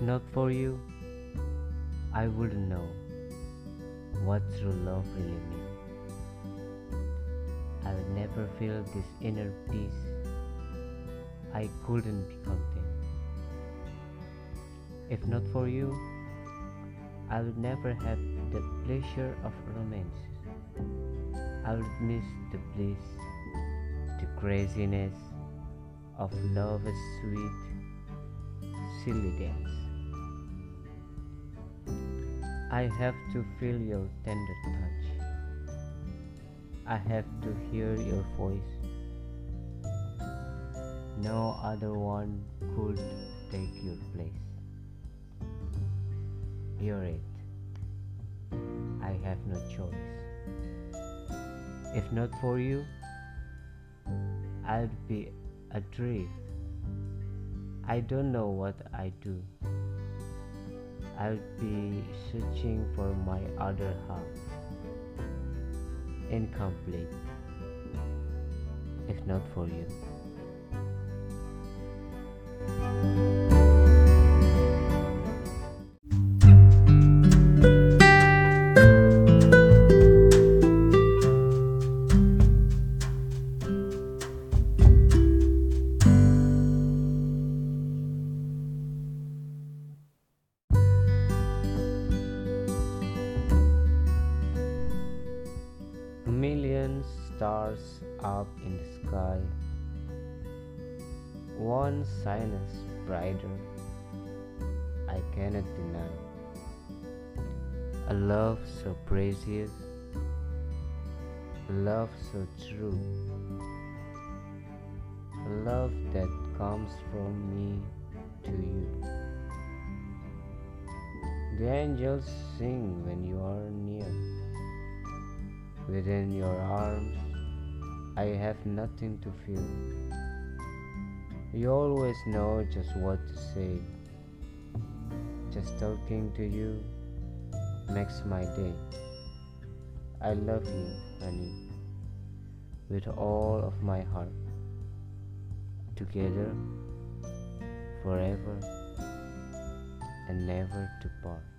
not for you, I wouldn't know what true love really means. I would never feel this inner peace. I couldn't be content. If not for you, I would never have the pleasure of romance. I would miss the bliss, the craziness of love's sweet, I have to feel your tender touch. I have to hear your voice. No other one could take your place. You're it. I have no choice. If not for you, I'd be adrift. I don't know what I do. I'll be searching for my other half. Incomplete. If not for you. Million stars up in the sky. One shines brighter, I cannot deny. A love so precious, a love so true, a love that comes from me to you. The angels sing when you are near. Within your arms, I have nothing to fear. You always know just what to say. Just talking to you makes my day. I love you, honey, with all of my heart. Together, forever, and never to part.